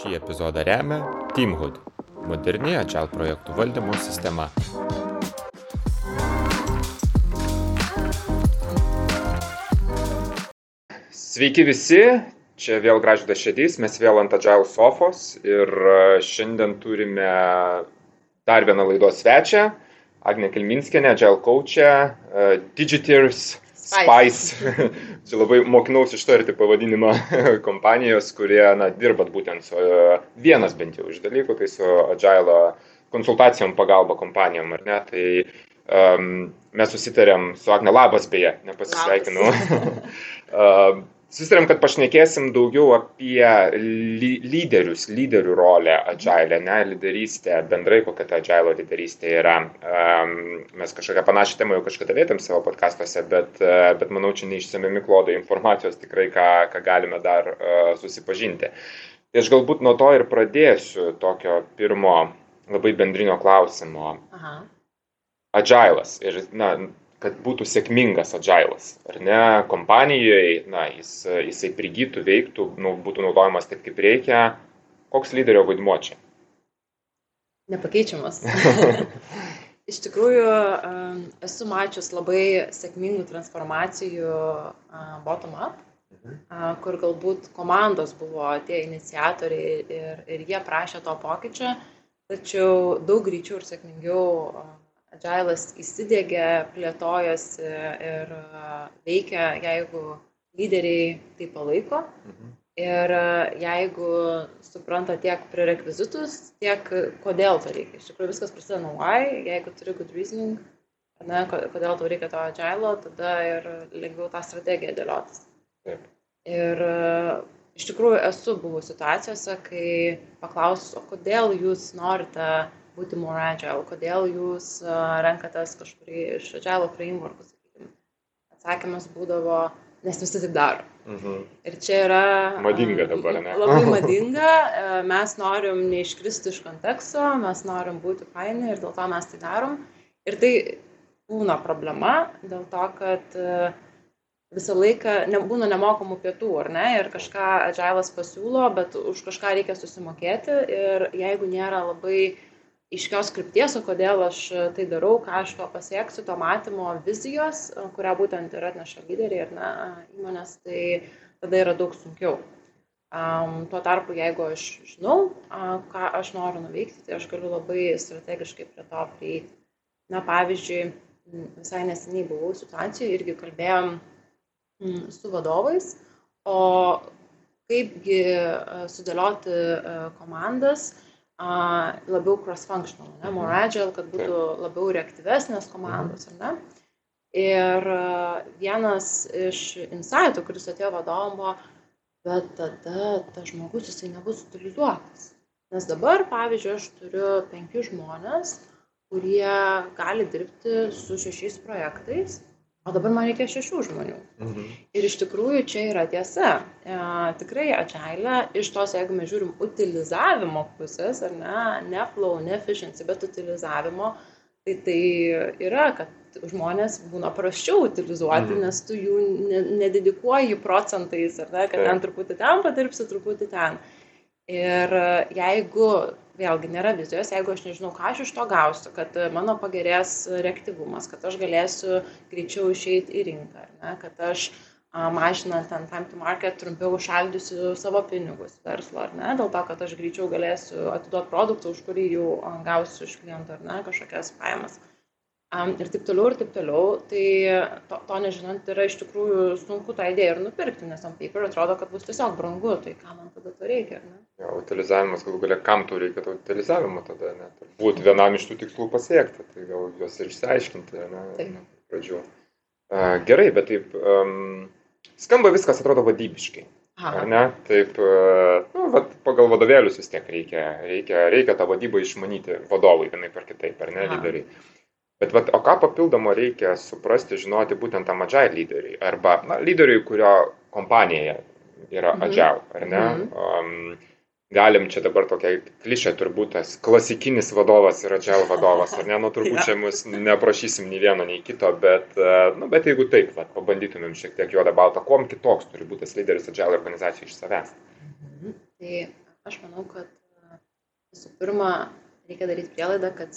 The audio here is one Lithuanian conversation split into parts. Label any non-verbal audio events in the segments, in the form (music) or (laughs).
Šį epizodą remia Teamhood - moderni Agile projektų valdymo sistema. Sveiki visi, čia vėl Gražydas Šedys, mes vėl ant Agile sofos ir e, šiandien turime dar vieną laidos svečią, Agne Kilminskienė, Agile coachė, e, Digiteers Spice. (laughs) Čia labai mokinausi ištarti pavadinimą (laughs) kompanijos, kurie na, dirbat būtent su vienas bent jau iš dalykų, tai su Agile konsultacijom pagalba kompanijom, ar ne? Tai um, mes susitarėm su Agne Labas, beje, nepasisveikinu. (laughs) Susitarėm, kad pašnekėsim daugiau apie ly lyderius, lyderių rolę agile, ne, lyderystę, bendrai kokia ta agile lyderystė yra. Um, mes kažkokią panašią temą jau kažkada vėtėm savo podkastuose, bet, uh, bet manau, čia neišsamiami klodai informacijos tikrai, ką, ką galime dar uh, susipažinti. Tai aš galbūt nuo to ir pradėsiu tokio pirmo labai bendrinio klausimo. Aha. Agilas. Ir, na, kad būtų sėkmingas agilas, ar ne, kompanijoje, na, jis, jisai prigytų, veiktų, nu, būtų naudojamas taip, kaip reikia, koks lyderio vaidmuo čia? Nepakeičiamas. (laughs) Iš tikrųjų, esu mačius labai sėkmingų transformacijų bottom-up, mhm. kur galbūt komandos buvo tie iniciatoriai ir, ir jie prašė to pokyčio, tačiau daug greičiau ir sėkmingiau Agilas įsidėgė, plėtojasi ir veikia, jeigu lyderiai tai palaiko. Mhm. Ir jeigu supranta tiek prerekvizitus, tiek kodėl to reikia. Iš tikrųjų viskas prasideda nuo why, jeigu turi good reasoning, ne, kodėl tau reikia to agilo, tada ir lengviau tą strategiją dėliotis. Taip. Ir iš tikrųjų esu buvus situacijose, kai paklausus, o kodėl jūs norite būti more agile, kodėl jūs renkatės kažkurį iš agile frameworkų, sakykime. Atsakymas būdavo, nes visi taip daro. Mhm. Ir čia yra. Madinga dabar, ne? Labai (laughs) madinga, mes norim neiškristi iš konteksto, mes norim būti faini ir dėl to mes tai darom. Ir tai būna problema dėl to, kad visą laiką nebūna nemokamų pietų, ar ne, ir kažką agilas pasiūlo, bet už kažką reikia susimokėti ir jeigu nėra labai uh, aiškios krypties, o kodėl aš tai darau, ką aš to pasieksiu, to matymo vizijos, kurią būtent ir atneša lyderiai ir na, įmonės, tai tada yra daug sunkiau. Um, tuo tarpu, jeigu aš žinau, uh, ką aš noriu nuveikti, tai aš galiu labai strategiškai prie to prieiti. Na, pavyzdžiui, visai neseniai buvau situacijoje, irgi kalbėjom su vadovais, o kaipgi uh, sudėlioti komandas, uh, labiau cross-functional, ne, more mhm. agile, kad būtų labiau reaktyvesnės komandos, ar ne? Ir vienas iš insightų, kuris atėjo vadovom, buvo, bet tada tas žmogus jisai nebus utilizuotas. Nes dabar, pavyzdžiui, aš turiu penki žmonės, kurie gali dirbti su šešiais projektais o dabar man reikia šešių žmonių. Mhm. Ir iš tikrųjų čia yra tiesa. E, tikrai atšailę iš tos, jeigu mes žiūrim utilizavimo pusės, ar ne, ne flow, ne efficiency, bet utilizavimo, tai tai yra, kad žmonės būna prasčiau utilizuoti, mhm. nes tu jų nededikuoji procentais, ar ne, kad ten truputį ten padirbsi, truputį ten. Ir jeigu vėlgi nėra vizijos, jeigu aš nežinau, ką aš iš to gausiu, kad mano pagerės reaktyvumas, kad aš galėsiu greičiau išeiti į rinką, ne, kad aš mažinant ten time to market trumpiau šaldysiu savo pinigus verslo, ar ne, dėl to, kad aš greičiau galėsiu atiduoti produktą, už kurį jau gausiu iš kliento, ar ne, kažkokias pajamas ir taip toliau, ir taip toliau, tai to, to nežinant yra iš tikrųjų sunku tą idėją ir nupirkti, nes ant paper atrodo, kad bus tiesiog brangu, tai kam man tada to reikia, ne? Ja, utilizavimas, galų galia, kam tau reikia to utilizavimo tada, ne? Būt vienam iš tų tikslų pasiekti, tai gal juos ir išsiaiškinti, ne? Taip. Uh, gerai, bet taip, um, skamba viskas atrodo vadybiškai. Ar ne? Taip, nu, vat, pagal vadovėlius vis tiek reikia, reikia, reikia tą vadybą išmanyti vadovui vienaip ar kitaip, ar ne, Aha. lyderiai. Bet vat, o ką papildomo reikia suprasti, žinoti būtent tam agile lyderiui arba na, lyderiui, kurio kompanija yra mhm. agile, ar ne? Mhm. Um, galim čia dabar tokia klišė turbūt tas klasikinis vadovas yra agile vadovas, ar ne? Nu turbūt (laughs) čia mus neprašysim nei vieno, nei kito, bet, uh, nu, bet jeigu taip, vat, pabandytumėm šiek tiek juodą baltą, kuom kitoks turi būti tas lyderis agile organizacijai iš savęs. Mhm. Tai Aš manau, kad visų pirma, reikia daryti prielaidą, kad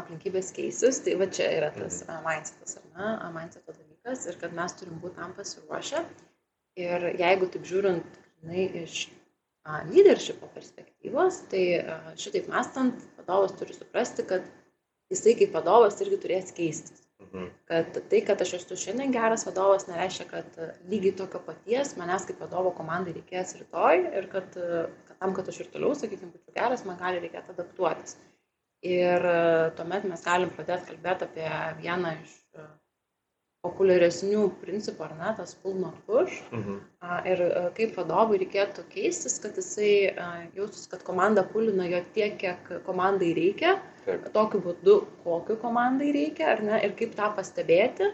aplinkybės keisis, tai va čia yra tas mindsetas, ar ne, mindseto dalykas ir kad mes turim būti tam pasiruošę. Ir jeigu taip žiūrint, žinai, iš leadershipo perspektyvos, tai šitaip mastant, vadovas turi suprasti, kad jisai kaip vadovas irgi turės keistis. Mhm. Kad tai, kad aš esu šiandien geras vadovas, nereiškia, kad lygiai tokio paties manęs kaip vadovo komandai reikės rytoj ir kad, kad tam, kad aš ir toliau, sakykime, būčiau geras, man gali reikėti adaptuotis. Ir tuomet mes galim pradėti kalbėti apie vieną iš populiaresnių principų, ar ne, tas pull not push. Mhm. Ir kaip vadovui reikėtų keistis, kad jisai jaustus, kad komanda pulina jo tiek, kiek komandai reikia, Taip. tokiu būdu, kokiu komandai reikia, ar ne, ir kaip tą pastebėti,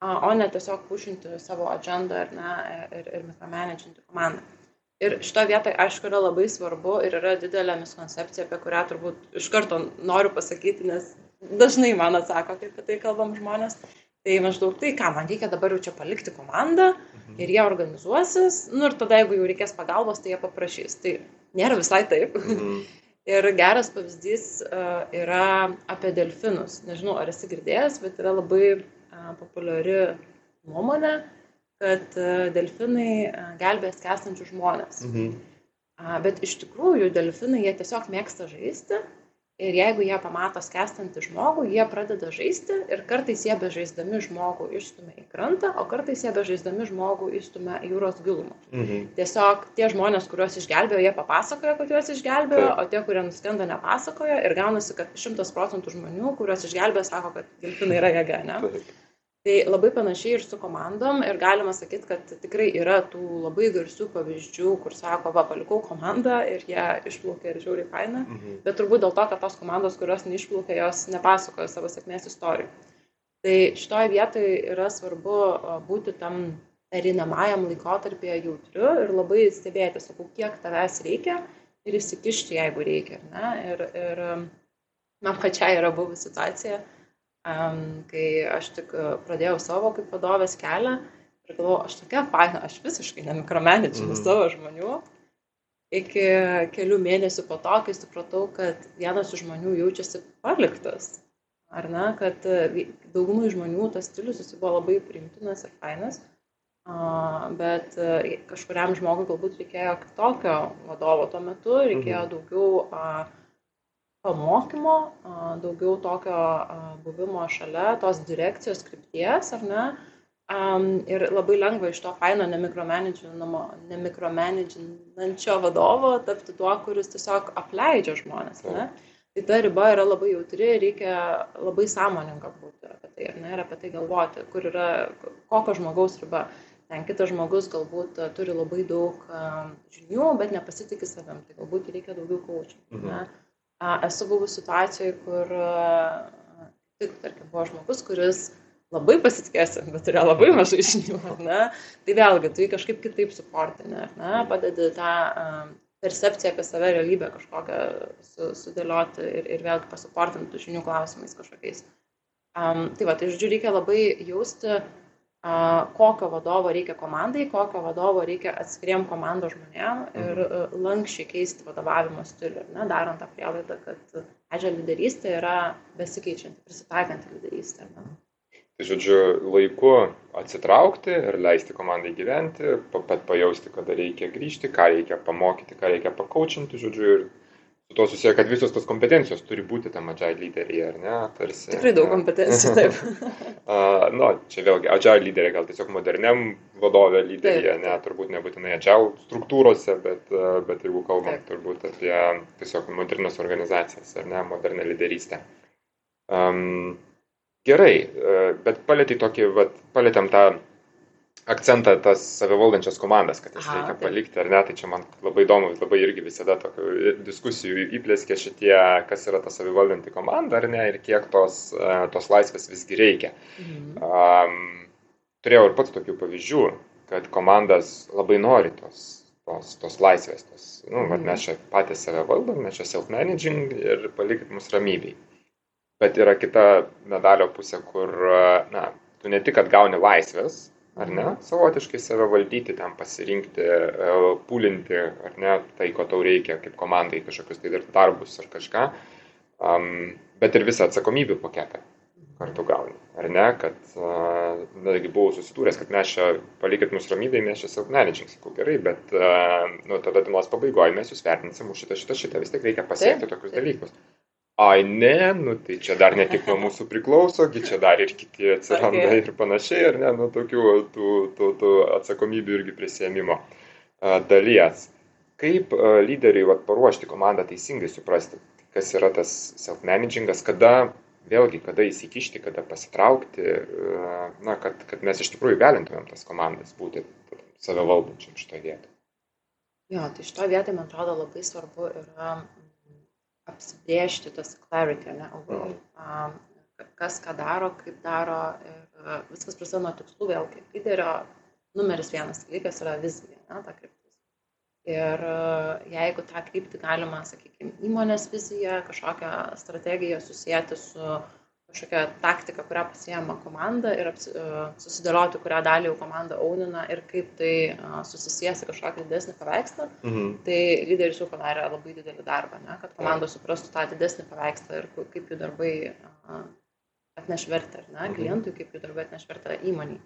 o ne tiesiog pušinti savo agendą, ar ne, ir, ir mikromanaginti komandą. Ir šito vietoje, aišku, yra labai svarbu ir yra didelė miskoncepcija, apie kurią turbūt iš karto noriu pasakyti, nes dažnai man atsako, kaip apie tai kalbam žmonės. Tai maždaug tai, ką man reikia dabar jau čia palikti komandą mhm. ir jie organizuosis, nu ir tada, jeigu jau reikės pagalbos, tai jie paprašys. Tai nėra visai taip. Mhm. (laughs) Ir geras pavyzdys uh, yra apie delfinus. Nežinau, ar esi girdėjęs, bet yra labai uh, populiari nuomonė, kad uh, delfinai uh, gelbės kestančių žmonės. Mhm. Bet iš tikrųjų delfinai jie tiesiog mėgsta žaisti Ir jeigu jie pamato skęstantį žmogų, jie pradeda žaisti ir kartais jie bežaisdami žmogų išstumia į krantą, o kartais jie bežaisdami žmogų išstumia į jūros gilumą. Mhm. Tiesiog tie žmonės, kuriuos išgelbėjo, jie papasakojo, kad juos išgelbėjo, o tie, kurie nuskenda, nepasakojo ir gaunasi, kad šimtas procentų žmonių, kuriuos išgelbėjo, sako, kad delfinai yra jėga. Ne? Taip. Tai labai panašiai ir su komandom ir galima sakyti, kad tikrai yra tų labai garsių pavyzdžių, kur sako, va, palikau komandą ir jie išplaukė ir žiauriai faina, mhm. bet turbūt dėl to, kad tos komandos, kurios neišplaukė, jos nepasakojo savo sėkmės istorijų. Tai šitoje vietoje yra svarbu būti tam perinamajam laikotarpėje jautriu ir labai stebėti, sakau, kiek tavęs reikia ir įsikišti, jeigu reikia. Ne? Ir, ir man pačiai yra buvusi situacija kai aš tik e, pradėjau savo kaip vadovės kelią ir galvojau, aš tokia faina, aš visiškai nemikromenedžinu mm. savo žmonių. Iki kelių mėnesių po to, kai supratau, kad vienas iš žmonių jaučiasi paliktas. Ar ne, kad e, daugumai žmonių tas stilius jis buvo labai primtinas ir fainas, bet e, kažkuriam žmogui galbūt reikėjo kitokio vadovo tuo metu, reikėjo mhm. Daugiau pamokymo, daugiau tokio buvimo šalia tos direkcijos krypties, ar ne? Ir labai lengva iš to faino nemikromanedžinančio vadovo tapti tuo, kuris tiesiog apleidžia žmonės. Ne? Tai ta riba yra labai jautri, reikia labai sąmoninga būti apie tai, ne, ir apie tai galvoti, kur yra, kokio žmogaus riba. Ten kitas žmogus galbūt turi labai daug žinių, bet nepasitikė savim, tai galbūt reikia daugiau kočių. Mhm esu buvus situacijoje, kur tik, tarkim, buvo žmogus, kuris labai pasitikės, bet turėjo labai mažai žinių, ar ne? Tai vėlgi, tu jį kažkaip kitaip suportini, ar ne? Padedi tą percepciją apie save realybę kažkokią su, sudėlioti ir, ir vėlgi pasuportinti žinių klausimais kažkokiais. Um, tai va, tai žodžiu, reikia labai jausti, uh, kokio vadovo reikia komandai, kokio vadovo reikia atskiriem komandos žmonėm ir mhm. lankščiai keisti vadovavimo stilių, ne, darant tą prielaidą, kad edžio lyderystė yra besikeičianti, prisitaikanti lyderystė. Ne. Tai žodžiu, laiku atsitraukti ir leisti komandai gyventi, pat pajausti, kada reikia grįžti, ką reikia pamokyti, ką reikia pakaučinti, žodžiu, ir su to susiję, kad visos tos kompetencijos turi būti tam agile lyderyje, ar ne? Tarsi, Tikrai daug kompetencijų, taip. (laughs) uh, nu, čia vėlgi, agile lyderė gal tiesiog moderniam vadovė lyderyje, ne, turbūt nebūtinai agile struktūrose, bet, uh, bet jeigu kalbam taip. turbūt apie tiesiog modernias organizacijas, ar ne, modernę lyderystę. Um, gerai, uh, bet palėtėm tą akcentą tas savivaldančias komandas, kad jas Aha, reikia palikti ar ne, tai čia man labai įdomu, labai irgi visada tokių diskusijų įplėskė šitie, kas yra ta savivaldanti komanda ar ne ir kiek tos, e, tos laisvės visgi reikia. Mhm. Um, turėjau ir pats tokių pavyzdžių, kad komandas labai nori tos, tos, tos laisvės, tos, nu, mhm. mes čia patys save valdom, mes čia self-managing ir palikit mus ramybei. Bet yra kita medalio pusė, kur, na, tu ne tik atgauni laisvės, ar ne, savotiškai save valdyti, ten pasirinkti, e, pulinti, ar ne, tai, ko tau reikia kaip komandai, kažkokius tai darbus ar kažką, um, bet ir visą atsakomybių paketą kartu gauni, ar ne, kad, nagi buvau susidūręs, kad mes čia, palikit mus ramybėje, mes čia self-managing, sakau gerai, bet, nu, tada dienos pabaigoje mes jūs vertinsim už šitą, šitą, šitą, vis tik reikia pasiekti taip, tokius dalykus. Ai ne, nu tai čia dar ne tik nuo mūsų priklauso, čia dar ir kiti atsiranda okay. ir panašiai, ar ne, nu tokių tų, tų, tų atsakomybių irgi prisėmimo dalies. Kaip lyderiai vat, paruošti komandą teisingai suprasti, kas yra tas self-managingas, kada, vėlgi, kada įsikišti, kada pasitraukti, na, kad, kad mes iš tikrųjų galintumėm tas komandas būti save valdančiam šitoje vietoje. Jo, tai šitoje vietoje, man atrodo, labai svarbu yra apsibrėžti tas clarity, ne, overall. Um, kas ką daro, kaip daro ir uh, viskas prasideda nuo tikslų vėlgi. Lyderio numeris vienas dalykas yra vizija, ne, ta kryptis. Ir uh, jeigu tą kryptį galima, sakykime, įmonės viziją, kažkokią strategiją susijęti su kažkokią taktiką, kurią pasiema komanda ir apsi, susidėlioti, kurią dalį jau komanda aunina ir kaip tai susisiesi kažkokį didesnį paveikslą, mhm. tai lyderis jau padarė labai didelį darbą, ne, kad komanda suprastų tą didesnį paveikslą ir kaip jų darbai atneš vertę, ne, mhm. klientui, kaip jų darbai atneš vertę įmoniai.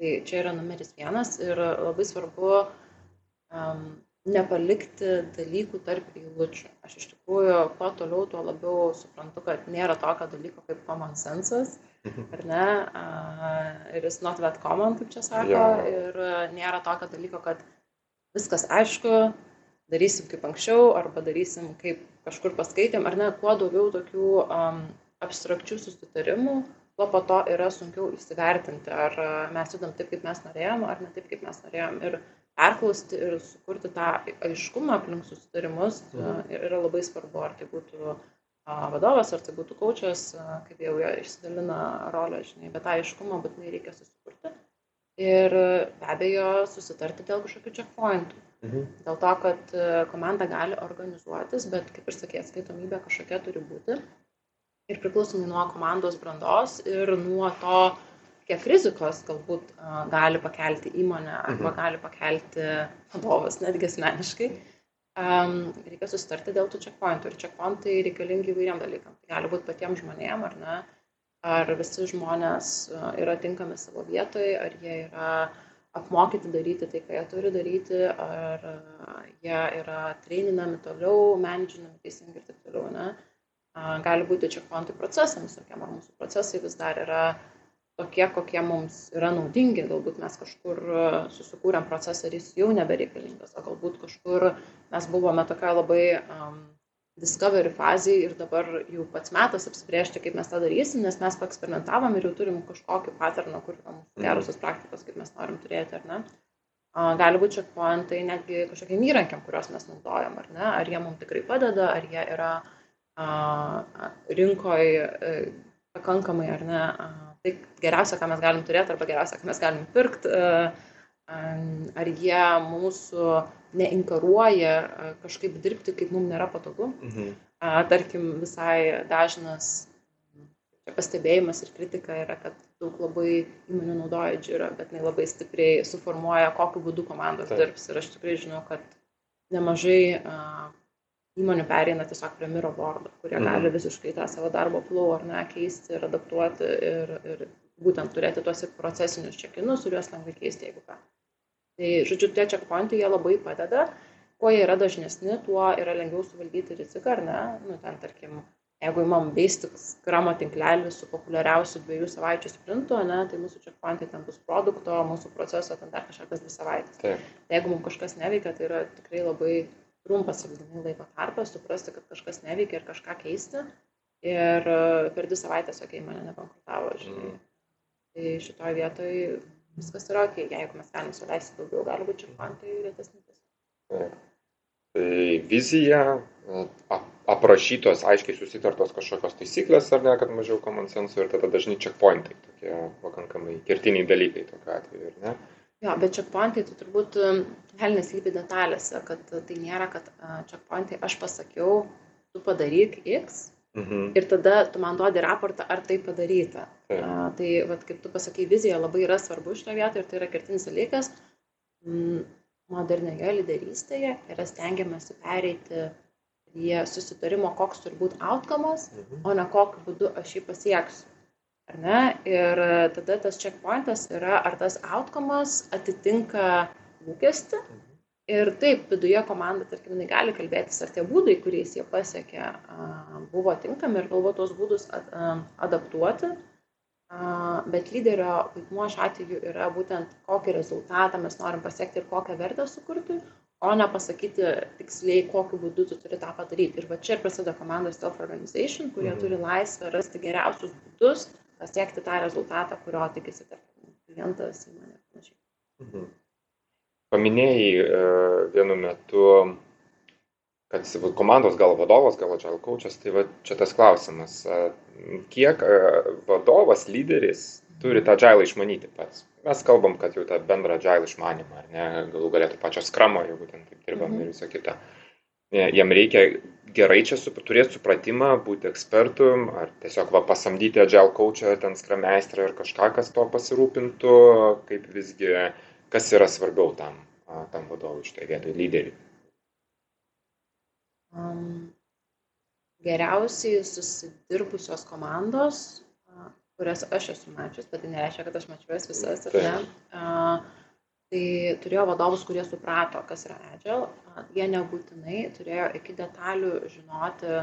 Tai čia yra numeris vienas ir labai svarbu um, nepalikti dalykų tarp eilučių. Aš iš tikrųjų, kuo toliau, tuo labiau suprantu, kad nėra tokio dalyko kaip common sense, mhm. ar ne, ir jis not that common, kaip čia sako, yeah. ir nėra tokio dalyko, kad viskas aišku, darysim kaip anksčiau, arba darysim kaip kažkur paskaitėm, ar ne, kuo daugiau tokių um, abstrakčių susitarimų, tuo po to yra sunkiau įsivertinti, ar mes judam taip, kaip mes norėjom, ar ne taip, kaip mes norėjom. Ir perklausti ir sukurti tą aiškumą aplink susitarimus mhm. yra labai svarbu, ar tai būtų vadovas, ar tai būtų kočias, kaip jau jie išsidalina rolę, žinai, bet tą aiškumą būtinai reikia susikurti. Ir be abejo susitarti dėl kažkokių checkpointų. Mhm. Dėl to, kad komanda gali organizuotis, bet kaip ir sakė, atskaitomybė kažkokia turi būti. Ir priklausomai nuo komandos brandos ir nuo to, kiek rizikos galbūt uh, gali pakelti įmonė arba mhm. gali pakelti vadovas netgi asmeniškai. Um, reikia susitarti dėl tų checkpointų. Ir checkpointai reikalingi įvairiam dalykam. Tai gali būti patiems žmonėm, ar ne? Ar visi žmonės uh, yra tinkami savo vietoje, ar jie yra apmokyti daryti tai, ką jie turi daryti, ar uh, jie yra traininami toliau, menedžinami teisingai ir taip toliau. Ne? Uh, gali būti checkpointai procesams, tokiam, ar mūsų procesai vis dar yra tokie, kokie mums yra naudingi, galbūt mes kažkur e, susikūrėm procesą ir jis jau nebereikalingas, o galbūt kažkur mes buvome tokia labai um, discovery fazėje ir dabar jau pats metas apsibriežti, kaip mes tą darysim, nes mes paeksperimentavom ir jau turim kažkokį paterną, kur yra mūsų mhm. gerosios praktikos, kaip mes norim turėti, ar ne. Gali būti checkpointai netgi kažkokiam įrankiam, kuriuos mes naudojam, ar ne, ar jie mums tikrai padeda, ar jie yra a, rinkoje pakankamai, ar ne, a, tai geriausia, ką mes galim turėti, arba geriausia, ką mes galim pirkti, e, ar jie mūsų neinkaruoja e, kažkaip dirbti, kaip mums nėra patogu. Mhm. Tarkim, visai dažnas pastebėjimas ir kritika yra, kad daug labai įmonių naudoja džirą, bet jinai labai stipriai suformuoja, kokiu būdu komandos Taip. dirbs. Ir aš tikrai žinau, kad nemažai įmonių pereina tiesiog prie miro bordo, kurie mm. gali visiškai tą savo darbo flow ar ne keisti ir adaptuoti ir, ir būtent turėti tuos procesinius čekinus ir juos lengvai keisti, jeigu ką. Tai, žodžiu, tie checkpointai jie labai padeda. Kuo jie yra dažnesni, tuo yra lengviau suvaldyti riziką, ar ne? Nu, ten, tarkim, jeigu įmam basic skramo tinklelį su populiariausiu dviejų savaičių sprintu, ne, tai mūsų checkpointai ten bus produkto, mūsų proceso ten dar kažkokias dvi savaitės. Tai jeigu mums kažkas neveikia, tai yra tikrai labai trumpas sąlyginai laiko tarpas, suprasti, kad kažkas neveikia ir kažką keisti. Ir e, per dvi savaitės, okei, okay, mane nebankrutavo, žinai. Mm. Tai šitoje vietoje viskas yra ok, jeigu mes galim suleisti daugiau, gali būti čempantai retesni tiesiog. Tai vizija, aprašytos, aiškiai susitartos kažkokios taisyklės, ar ne, kad mažiau common sense ir tada dažnai checkpointai, tokie pakankamai kertiniai dalykai tokiu atveju, ar ne? Jo, bet checkpointai tai turbūt velnės lypi detalėse, kad tai nėra, kad checkpointai aš pasakiau, tu padaryk X Mhm. Ir tada tu man duodi raportą, ar tai padaryta. Taip. A, tai, vat, kaip tu pasakai, vizija labai yra svarbu šitoje vietoje ir tai yra kertinis dalykas. Modernioje lyderystėje yra stengiamasi pereiti prie susitarimo, koks turi būti outcomas, mhm. o ne kokiu būdu aš jį pasieksiu. Ne? Ir tada tas checkpointas yra, ar tas outcomas atitinka lūkesti. Ir taip, viduje komanda, tarkim, gali kalbėtis, ar tie būdai, kuriais jie pasiekė, buvo tinkami ir galbūt tos būdus adaptuoti. Bet lyderio vaidmuo šiuo atveju yra būtent kokį rezultatą mes norim pasiekti ir kokią vertę sukurti, o ne pasakyti tiksliai, kokiu būdu tu turi tą padaryti. Ir va čia ir prasideda komandos self-organization, kurie mhm. turi laisvę rasti geriausius būdus pasiekti tą rezultatą, kurio tikisi, tarkim, klientas, įmonė ir panašiai. Mhm paminėjai e, vienu metu, kad komandos gal vadovas, gal agile coachas, tai va, čia tas klausimas, kiek e, vadovas, lyderis turi tą agile išmanyti pats. Mes kalbam, kad jau tą bendrą agile išmanimą, ar ne, galų galėtų pačios skramo, jeigu ten taip dirbam mhm. ir visą kitą. Jam reikia gerai čia su, turėti supratimą, būti ekspertų, ar tiesiog va, pasamdyti agile coachą, ten skrameistrą ir kažką, kas to pasirūpintų, kaip visgi Kas yra svarbiau tam, tam vadovui šitoje vietoje, lyderiui? Um, geriausiai susidirbusios komandos, kurias aš esu mačius, bet tai nereiškia, kad aš mačiau jas visas, ar ne? Uh, tai turėjo vadovus, kurie suprato, kas yra agile. Jie nebūtinai turėjo iki detalių žinoti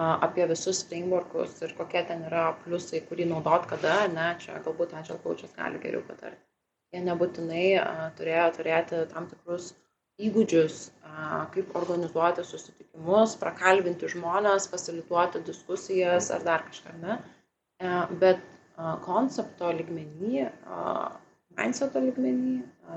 apie visus frameworkus ir kokie ten yra pliusai, kurį naudot kada, ne, čia galbūt agile coachas gali geriau patarti jie nebūtinai turėjo turėti tam tikrus įgūdžius, kaip organizuoti susitikimus, prakalbinti žmonės, fasilituoti diskusijas ar dar kažką, ne. E, bet koncepto ligmenį, mindseto ligmenį,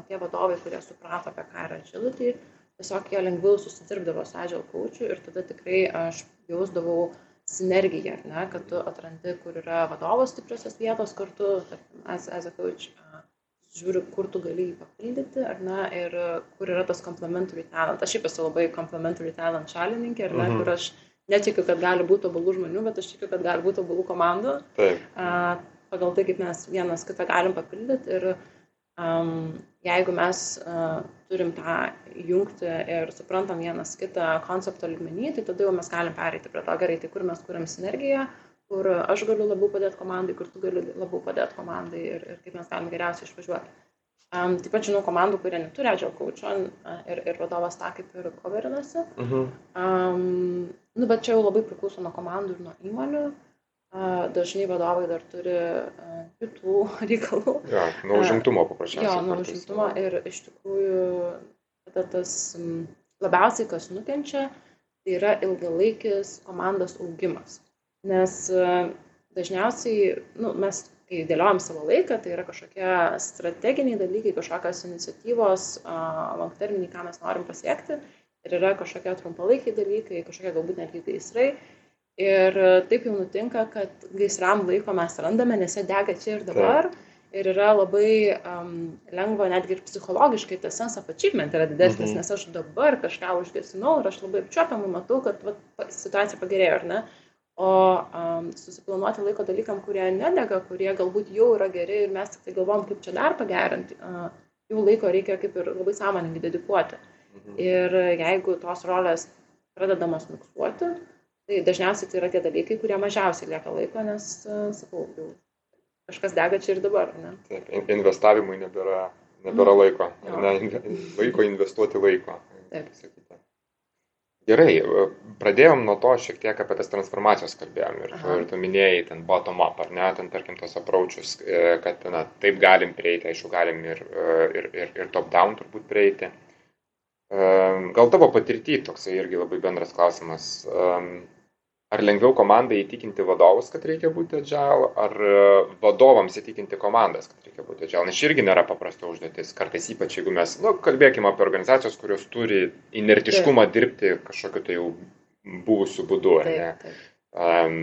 tie vadovai, kurie suprato, apie ką yra agility, tiesiog jie lengviau susidirbdavo su agile coachu ir tada tikrai aš jausdavau sinergiją, ne, kad tu atrandi, kur yra vadovo stipriosios vietos kartu, tarkim, as, as a coach, žiūri, kur tu gali jį papildyti, ar ne, ir kur yra tas complementary talent. Aš šiaip esu labai complementary talent šalininkė, ar ne, mhm. kur aš netikiu, kad gali būti tobulų žmonių, bet aš tikiu, kad gali būti tobulų komandų. Taip. A, pagal tai, kaip mes vienas kitą galim papildyti. Ir um, jeigu mes uh, turim tą jungti ir suprantam vienas kitą koncepto lygmenį, tai tada jau mes galim pereiti prie to gerai, tai kur mes kuriam sinergiją, kur aš galiu labiau padėti komandai, kur tu gali labiau padėti komandai ir, ir kaip mes galim geriausiai išvažiuoti. Um, taip pat žinau komandų, kurie neturi agile coacho ir, ir vadovas tą kaip ir coverinasi. Uh -huh. um, nu, bet čia jau labai priklauso nuo komandų ir nuo įmonių. Uh, dažnai vadovai dar turi kitų (laughs) reikalų. Ja, nuo užimtumo paprasčiausiai. Jo, nuo užimtumo ir iš tikrųjų tada tas labiausiai, kas nukenčia, tai yra ilgalaikis komandos augimas. Nes dažniausiai nu, mes, kai dėliojam savo laiką, tai yra kažkokie strateginiai dalykai, kažkokios iniciatyvos, langterminiai, ką mes norim pasiekti. Ir yra kažkokie trumpalaikiai dalykai, kažkokie galbūt netgi gaisrai. Ir taip jau nutinka, kad gaisram laiko mes randame, nes jie dega čia ir dabar. Taip. Ir yra labai um, lengva, netgi ir psichologiškai tas sense of achievement yra didesnis, mhm. nes aš dabar kažką užgesinau ir aš labai apčiuopiamai matau, kad va, situacija pagerėjo, ar ne? o um, susiplanuoti laiko dalykam, kurie nedega, kurie galbūt jau yra geri ir mes tik tai galvom, kaip čia dar pagerinti, uh, jų laiko reikia kaip ir labai sąmoningai dedikuoti. Mhm. Ir jeigu tos rolės pradedamos miksuoti, tai dažniausiai tai yra tie dalykai, kurie mažiausiai lieka laiko, nes, uh, sakau, jau kažkas dega čia ir dabar. Ne? Taip, investavimui nebėra, nebėra mhm. laiko. Ne, laiko investuoti laiko. Taip. Gerai, e, pradėjom nuo to šiek tiek apie tas transformacijos kalbėjom ir, Aha. ir tu minėjai ten bottom up, ar ne, ten tarkim tos approaches, e, kad na, taip galim prieiti, aišku, galim ir, e, ir, ir, ir top down turbūt prieiti. Gal tavo patirtį toksai irgi labai bendras klausimas. Ar lengviau komandai įtikinti vadovus, kad reikia būti agile, ar e, vadovams įtikinti komandas, kad reikia būti agile? Nes irgi nėra paprasta užduotis. Kartais ypač, jeigu mes, nu, kalbėkime apie organizacijos, kurios turi inertiškumą taip. dirbti kažkokiu tai jau buvusiu būdu. Taip, taip. Um,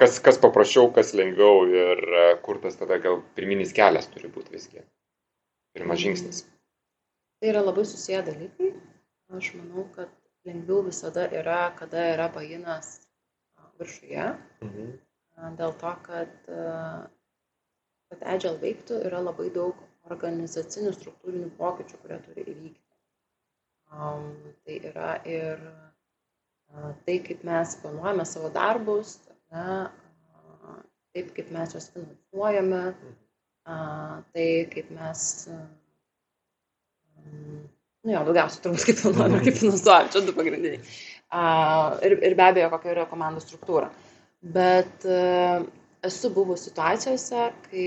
kas, kas paprasčiau, kas lengviau ir e, kur tas tada gal pirminis kelias turi būti visgi. Pirmas žingsnis. Tai yra labai susiję dalykai. Aš manau, kad lengviau visada yra, kada yra pajinas viršuje. Mhm. Dėl to, kad, kad Agile veiktų, yra labai daug organizacinių struktūrinių pokyčių, kurie turi įvykti. Um, tai yra ir uh, tai, kaip mes planuojame savo darbus, ne, uh, taip, kaip mes juos finansuojame, uh, tai, kaip mes uh, Nu jo, daugiausiai turbūt kaip planuojame ir kaip finansuojame, čia du pagrindiniai. Uh, ir, ir be abejo, kokia yra komandų struktūra. Bet uh, esu buvus situacijose, kai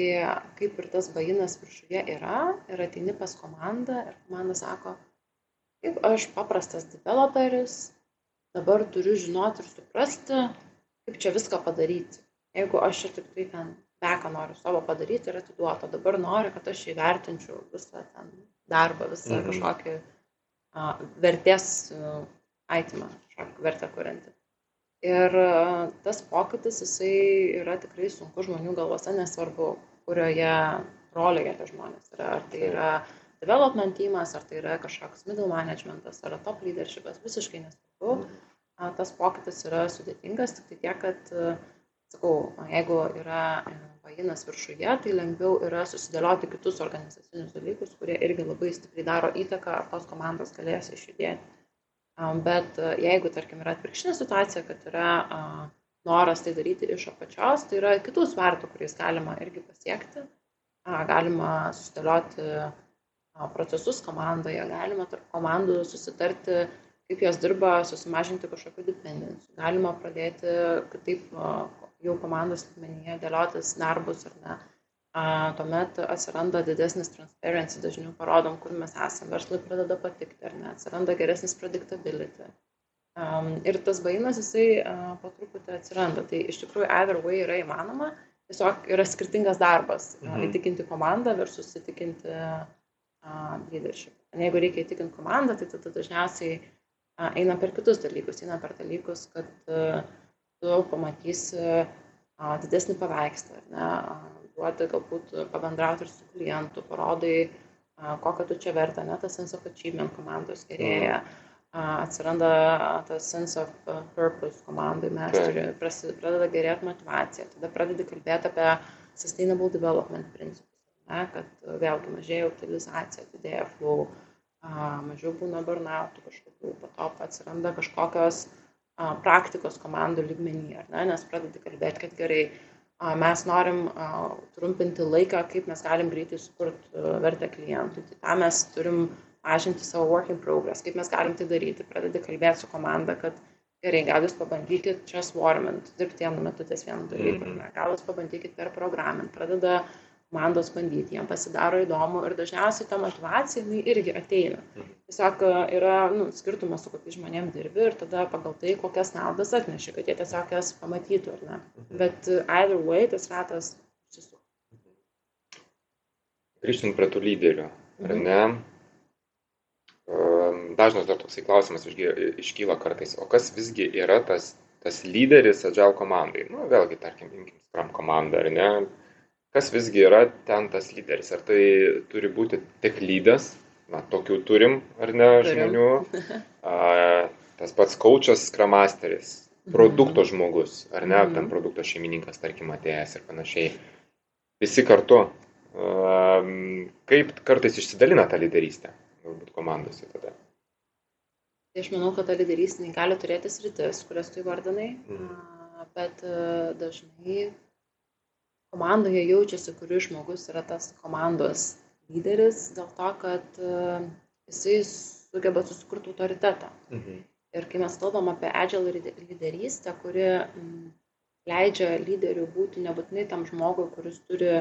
kaip ir tas bainas viršuje yra ir ateini pas komandą ir komanda sako, kaip aš paprastas developeris, dabar turiu žinoti ir suprasti, kaip čia viską padaryti. Jeigu aš čia tik tai ten beką noriu savo padaryti ir atiduoti, dabar noriu, kad aš įvertinčiau visą ten darbą, visą mhm. kažkokį a, vertės aitimą, kažkokį vertę kuriantį. Ir a, tas pokytis, jisai yra tikrai sunku žmonių galvose, nesvarbu, kurioje rolėje tie žmonės yra. Ar tai yra development teamas, ar tai yra kažkoks middle managementas, ar top leadershipas, visiškai nesvarbu. Mhm. A, tas pokytis yra sudėtingas, tik tai tiek, kad, sakau, jeigu yra pajinas viršuje, tai lengviau yra susidėlioti kitus organizacinius dalykus, kurie irgi labai stipriai daro įtaką, ar tos komandos galės išjudėti. Bet jeigu, tarkim, yra atvirkštinė situacija, kad yra noras tai daryti iš apačios, tai yra kitų svertų, kuriais galima irgi pasiekti. Galima susidėlioti procesus komandoje, galima tarp komandų susitarti, kaip jos dirba, susimažinti kažkokių dependencijų. Galima pradėti kitaip jau komandos lygmenyje dėliotis darbus ar ne. A, tuomet atsiranda didesnis transparency, dažniau parodom, kur mes esame, verslui pradeda patikti ar ne, atsiranda geresnis predictability. Um, ir tas bainas, jisai uh, po truputį atsiranda. Tai iš tikrųjų either way yra įmanoma, tiesiog yra skirtingas darbas mhm. uh, įtikinti komandą versus įtikinti uh, leadership. Jeigu reikia įtikinti komandą, tai tada dažniausiai uh, eina per kitus dalykus, eina per dalykus, kad uh, tu pamatysi a, didesnį paveikslą, ne, duoti galbūt pabendrauti ir su klientu, parodai, a, kokią tu čia vertę, ne, tas sense of achievement komandos gerėja, a, atsiranda tas sense of purpose komandai, mes turi, pradeda gerėti motivacija, tada pradedi kalbėti apie sustainable development principus, ne, kad vėlgi mažėja utilizacija, didėja flow, a, mažiau būna burnautų kažkokių, po to atsiranda kažkokios praktikos komandų lygmenyje, ne, nes pradedi kalbėti, kad gerai, mes norim trumpinti laiką, kaip mes galim greitai sukurti vertę klientui. Tai tam mes turim mažinti savo work in progress, kaip mes galim tai daryti. Pradedi kalbėti su komanda, kad gerai, gal jūs pabandykit čia swarmint, dirbti vienu metu ties vienu dalyku, mm -hmm. gal jūs pabandykit per programą. Pradeda komandos bandyti, jiems pasidaro įdomu ir dažniausiai ta motivacija jinai irgi ateina. Mhm. Tiesiog e, yra nu, skirtumas, su kokiais žmonėmis dirbi ir tada pagal tai, kokias naudas atneši, kad jie tiesiog jas pamatytų ar ne. Mhm. Bet e, either way tas ratas susisuka. Grįžtant prie tų lyderių, ar mhm. ne? Dažnas dar toksai klausimas iškyla kartais, o kas visgi yra tas, tas lyderis Agile komandai? Nu, vėlgi, tarkim, imkim Scrum komandą, ar ne? Kas visgi yra ten tas lyderis? Ar tai turi būti tik lydas, na, tokių turim, ar ne, turim. žmonių, (laughs) a, tas pats coachas, skramasteris, produkto mhm. žmogus, ar ne, ten mhm. produkto šeimininkas, tarkim, atėjęs ir panašiai. Visi kartu. A, kaip kartais išsidalina ta lyderystė, galbūt komandose tada? Tai aš manau, kad ta lyderystė gali turėti sritis, kurias tu įvardinai, mm. bet dažnai komandoje jaučiasi, kuris žmogus yra tas komandos lyderis, dėl to, kad e, jisai sugeba susikurti autoritetą. Mhm. Ir kai mes kalbam apie agile lyderystę, kuri leidžia lyderių būti nebūtinai tam žmogui, kuris turi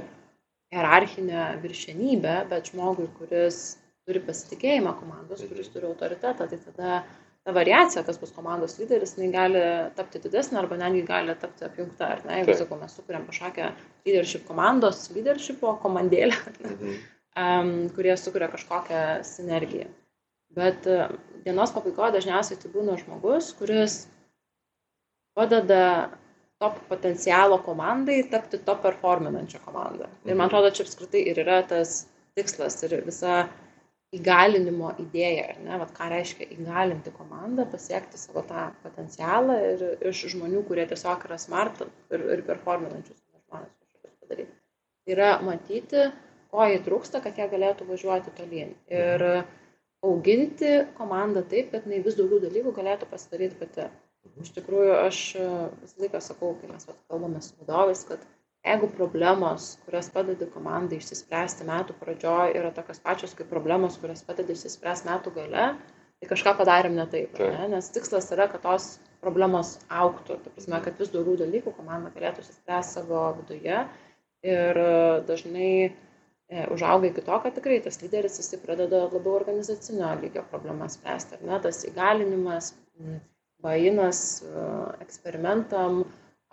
hierarchinę viršenybę, bet žmogui, kuris turi pasitikėjimą komandos, kuris mhm. turi autoritetą, tai tada ta variacija, kas bus komandos lyderis, jinai gali tapti didesnė arba netgi gali tapti apjungta. Ar ne, jeigu, sakau, mes sukūrėm kažkokią leadership komandos, leadershipo komandėlę, mhm. um, kurie sukuria kažkokią sinergiją. Bet uh, dienos pabaigoje dažniausiai tai būna žmogus, kuris padeda top potencialo komandai tapti top performinančią komandą. Ir man mhm. atrodo, čia apskritai ir yra tas tikslas ir visa įgalinimo idėja, ar ne, Vat ką reiškia įgalinti komandą, pasiekti savo tą potencialą ir iš žmonių, kurie tiesiog yra smart ir, ir performinančius žmonės kažkokius padaryti. Yra matyti, ko jai trūksta, kad jie galėtų važiuoti tolyn. Ir auginti komandą taip, kad jinai vis daugiau dalykų galėtų pasidaryti pati. Iš tikrųjų, aš visą laiką sakau, kai mes kalbame su vadovais, kad jeigu problemos kurias padedi komandai išsispręsti metų pradžioj yra tokios pačios kaip problemos kurias padedi išsispręst metų gale tai kažką padarėm ne taip ne? nes tikslas yra kad tos problemos auktų ta prasme kad vis daugiau dalykų komanda galėtų išsispręst savo viduje. Ir dažnai e, užauga iki to, kad tikrai tas lyderis jisai pradeda labiau organizacinio lygio problemas spręsti, ar ne, tas įgalinimas, bainas e, eksperimentam,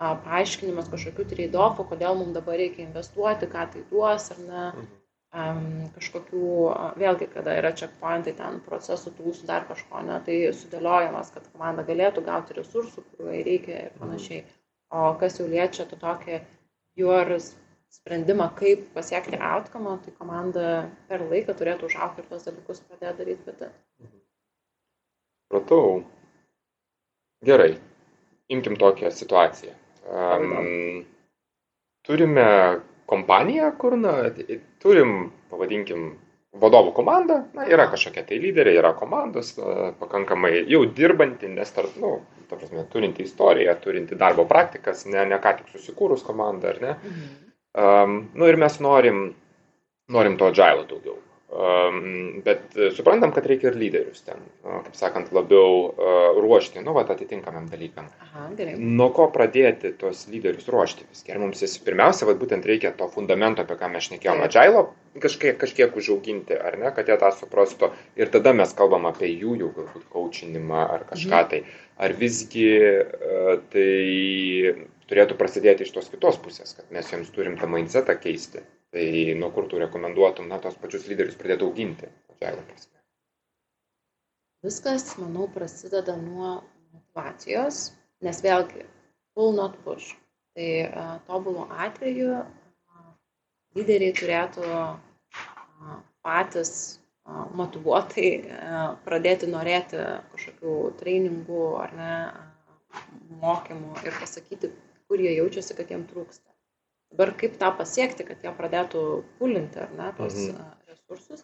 paaiškinimas kažkokių trade-offų, kodėl mums dabar reikia investuoti, ką tai duos ar ne. Um, kažkokių, vėlgi, kada yra checkpointai ten procesų, tūsų, dar kažko, ne, tai sudėliojamas, kad komanda galėtų gauti resursų, kuriuo reikia ir panašiai. O kas jau liečia to tokį your sprendimą, kaip pasiekti outcome, tai komanda per laiką turėtų užaukti ir tos dalykus pradėti daryti pati. Pratau. Gerai. Imkim tokią situaciją. Um, turime kompaniją, kur, na, turim, pavadinkim, vadovų komandą, na, yra kažkokie tai lyderiai, yra komandos, na, pakankamai jau dirbanti, nes, tar, nu, ta prasme, turinti istoriją, turinti darbo praktikas, ne, ne ką tik susikūrus komandą, ar ne. Mhm. Um, nu ir mes norim, norim to agile daugiau. Bet suprantam, kad reikia ir lyderius ten, kaip sakant, labiau ruošti, nu, va, atitinkamam dalykam. Aha, gerai. Nuo ko pradėti tos lyderius ruošti visgi? Ir mums jis pirmiausia, va, būtent reikia to fundamento, apie ką mes šnekėjome, agilo kažkiek, kažkiek užauginti, ar ne, kad jie tą suprastų. Ir tada mes kalbam apie jų jau galbūt kočinimą ar kažką mhm. tai. Ar visgi uh, tai turėtų prasidėti iš tos kitos pusės, kad mes jiems turim tą mindsetą keisti Tai nuo kur tu rekomenduotum, na, tos pačius lyderius pradėti auginti, plačiaja prasme? Viskas, manau, prasideda nuo motivacijos, nes vėlgi, pull not push. Tai uh, tobulo atveju uh, lyderiai turėtų uh, patys uh, motivuotai uh, pradėti norėti kažkokių treningų ar ne, uh, mokymų ir pasakyti, kur jie jaučiasi, kad jiems trūksta. Dabar kaip tą pasiekti, kad jie pradėtų pulinti ar ne tos mhm. resursus,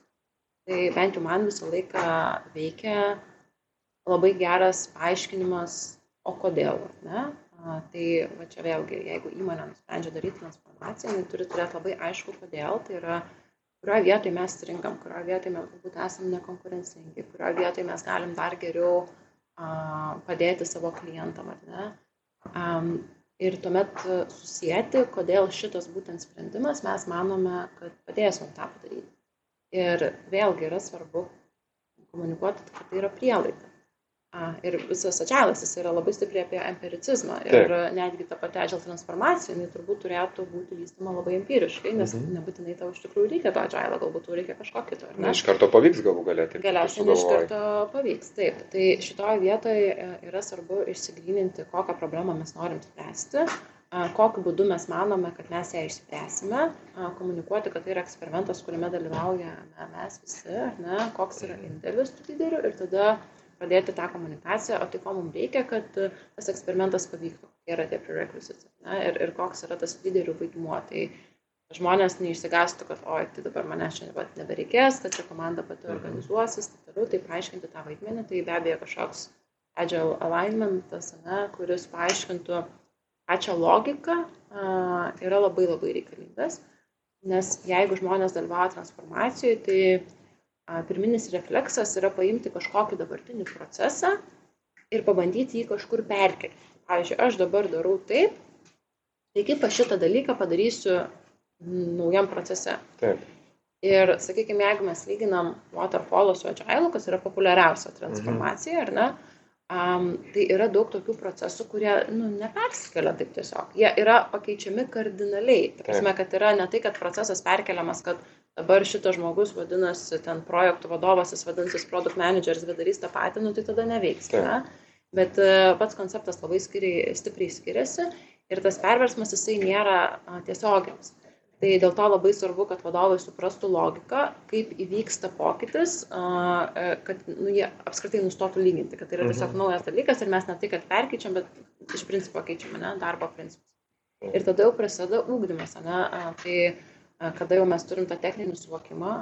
tai bent jau man visą laiką veikia labai geras paaiškinimas, o kodėl, ne? Tai va čia vėlgi, jeigu įmonė nusprendžia daryti transformaciją, jinai turi turėti labai aišku, kodėl, tai yra, kurioje vietoje mes rinkam, kurioje vietoje mes galbūt esame nekonkurencingi, kurioje vietoje mes galim dar geriau a, padėti savo klientam, ar ne. Um, ir tuomet e, susijęti, kodėl šitas būtent sprendimas mes manome, kad padės mums tą padaryti. Ir vėlgi yra svarbu komunikuoti, kad tai yra prielaida. Ir visas atžalas jis yra labai stipriai apie empiricizmą. Ir Taip. netgi ta pati agile transformacija, jinai turbūt turėtų būti vystoma labai empiriškai, nes mhm. nebūtinai tau iš tikrųjų reikia to agile, galbūt tau reikia kažko kito. Ne, iš karto pavyks galų galėti. Galiausiai iš karto pavyks. Taip. Tai šitoje vietoje e, yra svarbu išsigryninti, kokią problemą mes norim spręsti kokiu būdu mes manome, kad mes ją išspręsime, komunikuoti, kad tai yra eksperimentas, kuriame dalyvauja mes visi, ne, koks yra indėlis tų lyderių ir tada pradėti tą komunikaciją, o tai ko mums reikia, kad tas eksperimentas pavyktų, kokie yra tie prerequisites ne, ir, ir koks yra tas lyderių vaidmuo. Tai žmonės neišsigastų, kad oi, tai dabar manęs čia nebereikės, kad čia komanda pati mhm. organizuosis, taip toliau, tai paaiškinti tą vaidmenį, tai be abejo kažkoks agile alignmentas, ne, kuris paaiškintų pačią logiką, yra labai labai reikalingas, nes jeigu žmonės dalyvauja transformacijoje, tai pirminis refleksas yra paimti kažkokį dabartinį procesą ir pabandyti jį kažkur perkelti. Pavyzdžiui, aš dabar darau taip, tai kaip aš šitą dalyką padarysiu naujam procese. Taip. Ir, sakykime, jeigu mes lyginam waterfall su agile, kas yra populiariausia transformacija, mhm. ar ne, um, tai yra daug tokių procesų, kurie nu, nepersikelia taip tiesiog. Jie yra pakeičiami kardinaliai. Prasme, kad yra ne tai, kad procesas perkeliamas, kad dabar šitas žmogus vadinasi ten projektų vadovas, jis vadinsis product manageris, bet darys tą patį, nu tai tada neveiks. Ne? Bet e, pats konceptas labai skiriai, stipriai skiriasi ir tas perversmas jisai nėra tiesioginis. Tai dėl to labai svarbu, kad vadovai suprastų logiką, kaip įvyksta pokytis, kad nu, jie apskritai nustotų lyginti, kad tai yra tiesiog mhm. naujas dalykas ir mes ne tai, kad perkeičiam, bet iš principo keičiam ne, darbo principus. Ir tada jau prasideda ūkdymas, ne, tai kada jau mes turim tą techninį suvokimą,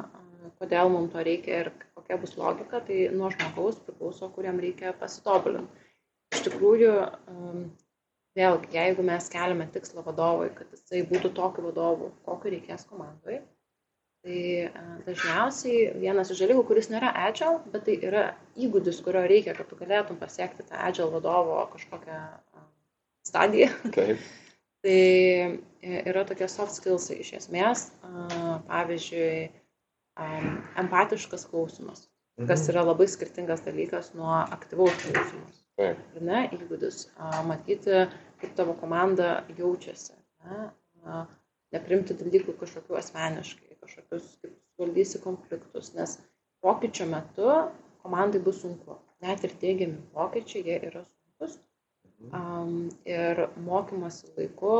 kodėl mums to reikia ir kokia bus logika, tai nuo žmogaus priklauso, kuriam reikia pasitobulinti. Iš tikrųjų, vėlgi, jeigu mes keliame tikslą vadovui, kad jisai būtų tokiu vadovu, kokiu reikės komandai, tai dažniausiai vienas iš dalykų, kuris nėra agile, bet tai yra įgūdis, kurio reikia, kad tu galėtum pasiekti tą agile vadovo kažkokią stadiją. Taip. Tai e, yra tokie soft skillsai iš esmės, pavyzdžiui, empatiškas klausimas, kas mhm. yra labai skirtingas dalykas nuo aktyvaus klausimas. Taip. Ne, įgūdis matyti, kaip tavo komanda jaučiasi. Ne, neprimti dalykų kažkokiu asmeniškai, kažkokius, kaip valdysi konfliktus, nes pokyčio metu komandai bus sunku. Net ir teigiami pokyčiai, jie yra ir mokymosi laiku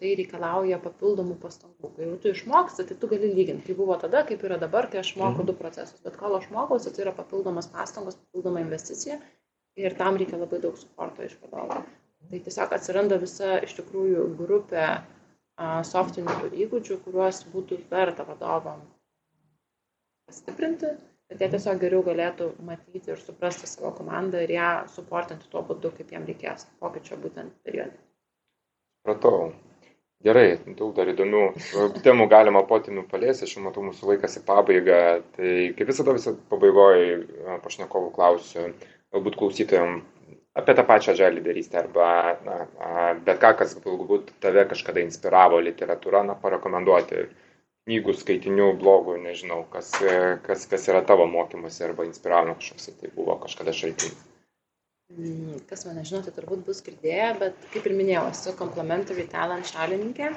tai reikalauja papildomų pastangų. Kai jau tu išmoksti, tai tu gali lyginti. Tai buvo tada, kaip yra dabar, kai aš moku mhm. du procesus. Bet kol aš mokausi, tai yra papildomas pastangos, papildoma investicija ir tam reikia labai daug suporto iš vadovo. Tai tiesiog atsiranda visa iš tikrųjų grupė softinių įgūdžių, kuriuos būtų verta vadovam pastiprinti, kad jie tiesiog geriau galėtų matyti ir suprasti savo komandą ir ją suportinti tuo būdu, kaip jiem reikės pokyčio būtent periode. Pratau. Gerai, daug dar įdomių temų galima potinų paliesti, aš matau mūsų laikas į pabaigą. Tai kaip visada, visą pabaigoje pašnekovų klausiu, galbūt klausytojams apie tą pačią žalį lyderystę arba na, bet ką, kas galbūt tave kažkada inspiravo literatūra, na, parekomenduoti knygų, skaitinių, blogų, nežinau, kas, kas, kas yra tavo mokymuose arba inspiravo kažkoks, tai buvo kažkada šaltinis. Mm, kas mane žino, tai turbūt bus girdėję, bet kaip ir minėjau, esu complementary talent šalininkė.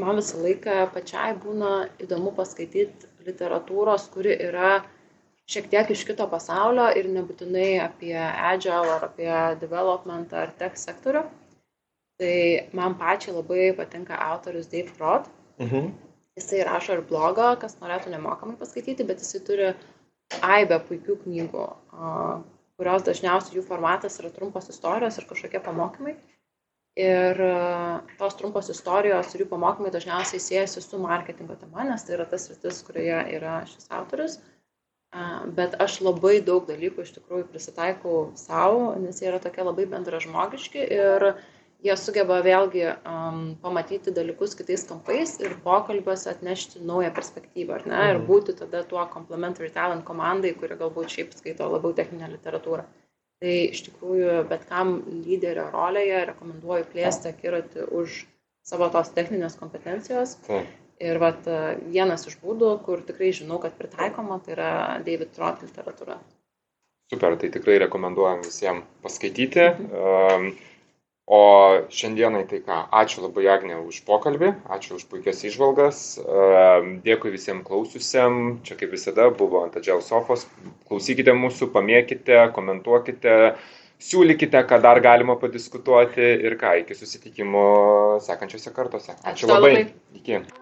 Man visą laiką pačiai būna įdomu paskaityti literatūros, kuri yra uh, šiek tiek iš kito pasaulio ir nebūtinai apie agile ar apie development ar tech sektorių. Tai man pačiai labai patinka autorius Dave Frod. Mhm. Jisai rašo ir blogą, kas norėtų nemokamai paskaityti, bet jisai turi aibę puikių knygų, kurios dažniausiai jų formatas yra trumpos istorijos ir kažkokie pamokymai. Ir tos trumpos istorijos ir jų pamokymai dažniausiai siejasi su marketingo tema, nes tai yra tas rytis, kurioje yra šis autorius. Bet aš labai daug dalykų iš tikrųjų prisitaikau savo, nes jie yra tokie labai bendražmogiški ir jie sugeba vėlgi um, pamatyti dalykus kitais kampais ir pokalbiuose atnešti naują perspektyvą, ar ne, mhm. ir būti tada tuo complementary talent komandai, kuri galbūt šiaip skaito labiau techninę literatūrą. Tai iš tikrųjų bet kam lyderio rolėje rekomenduoju plėsti akiratį už savo tos techninės kompetencijos. Taip Ir vat, vienas iš būdų, kur tikrai žinau, kad pritaikoma, tai yra David Trot literatūra. Super, tai tikrai rekomenduojam visiems paskaityti. Um, o šiandienai tai ką, ačiū labai Agnė už pokalbį, ačiū už puikias išvalgas, dėkui visiems klausiusiem, čia kaip visada buvo ant Adžiaus sofos, klausykite mūsų, pamėkite, komentuokite, siūlykite, ką dar galima padiskutuoti ir ką, iki susitikimo sekančiose kartose. Ačiū, ačiū labai. labai. Iki.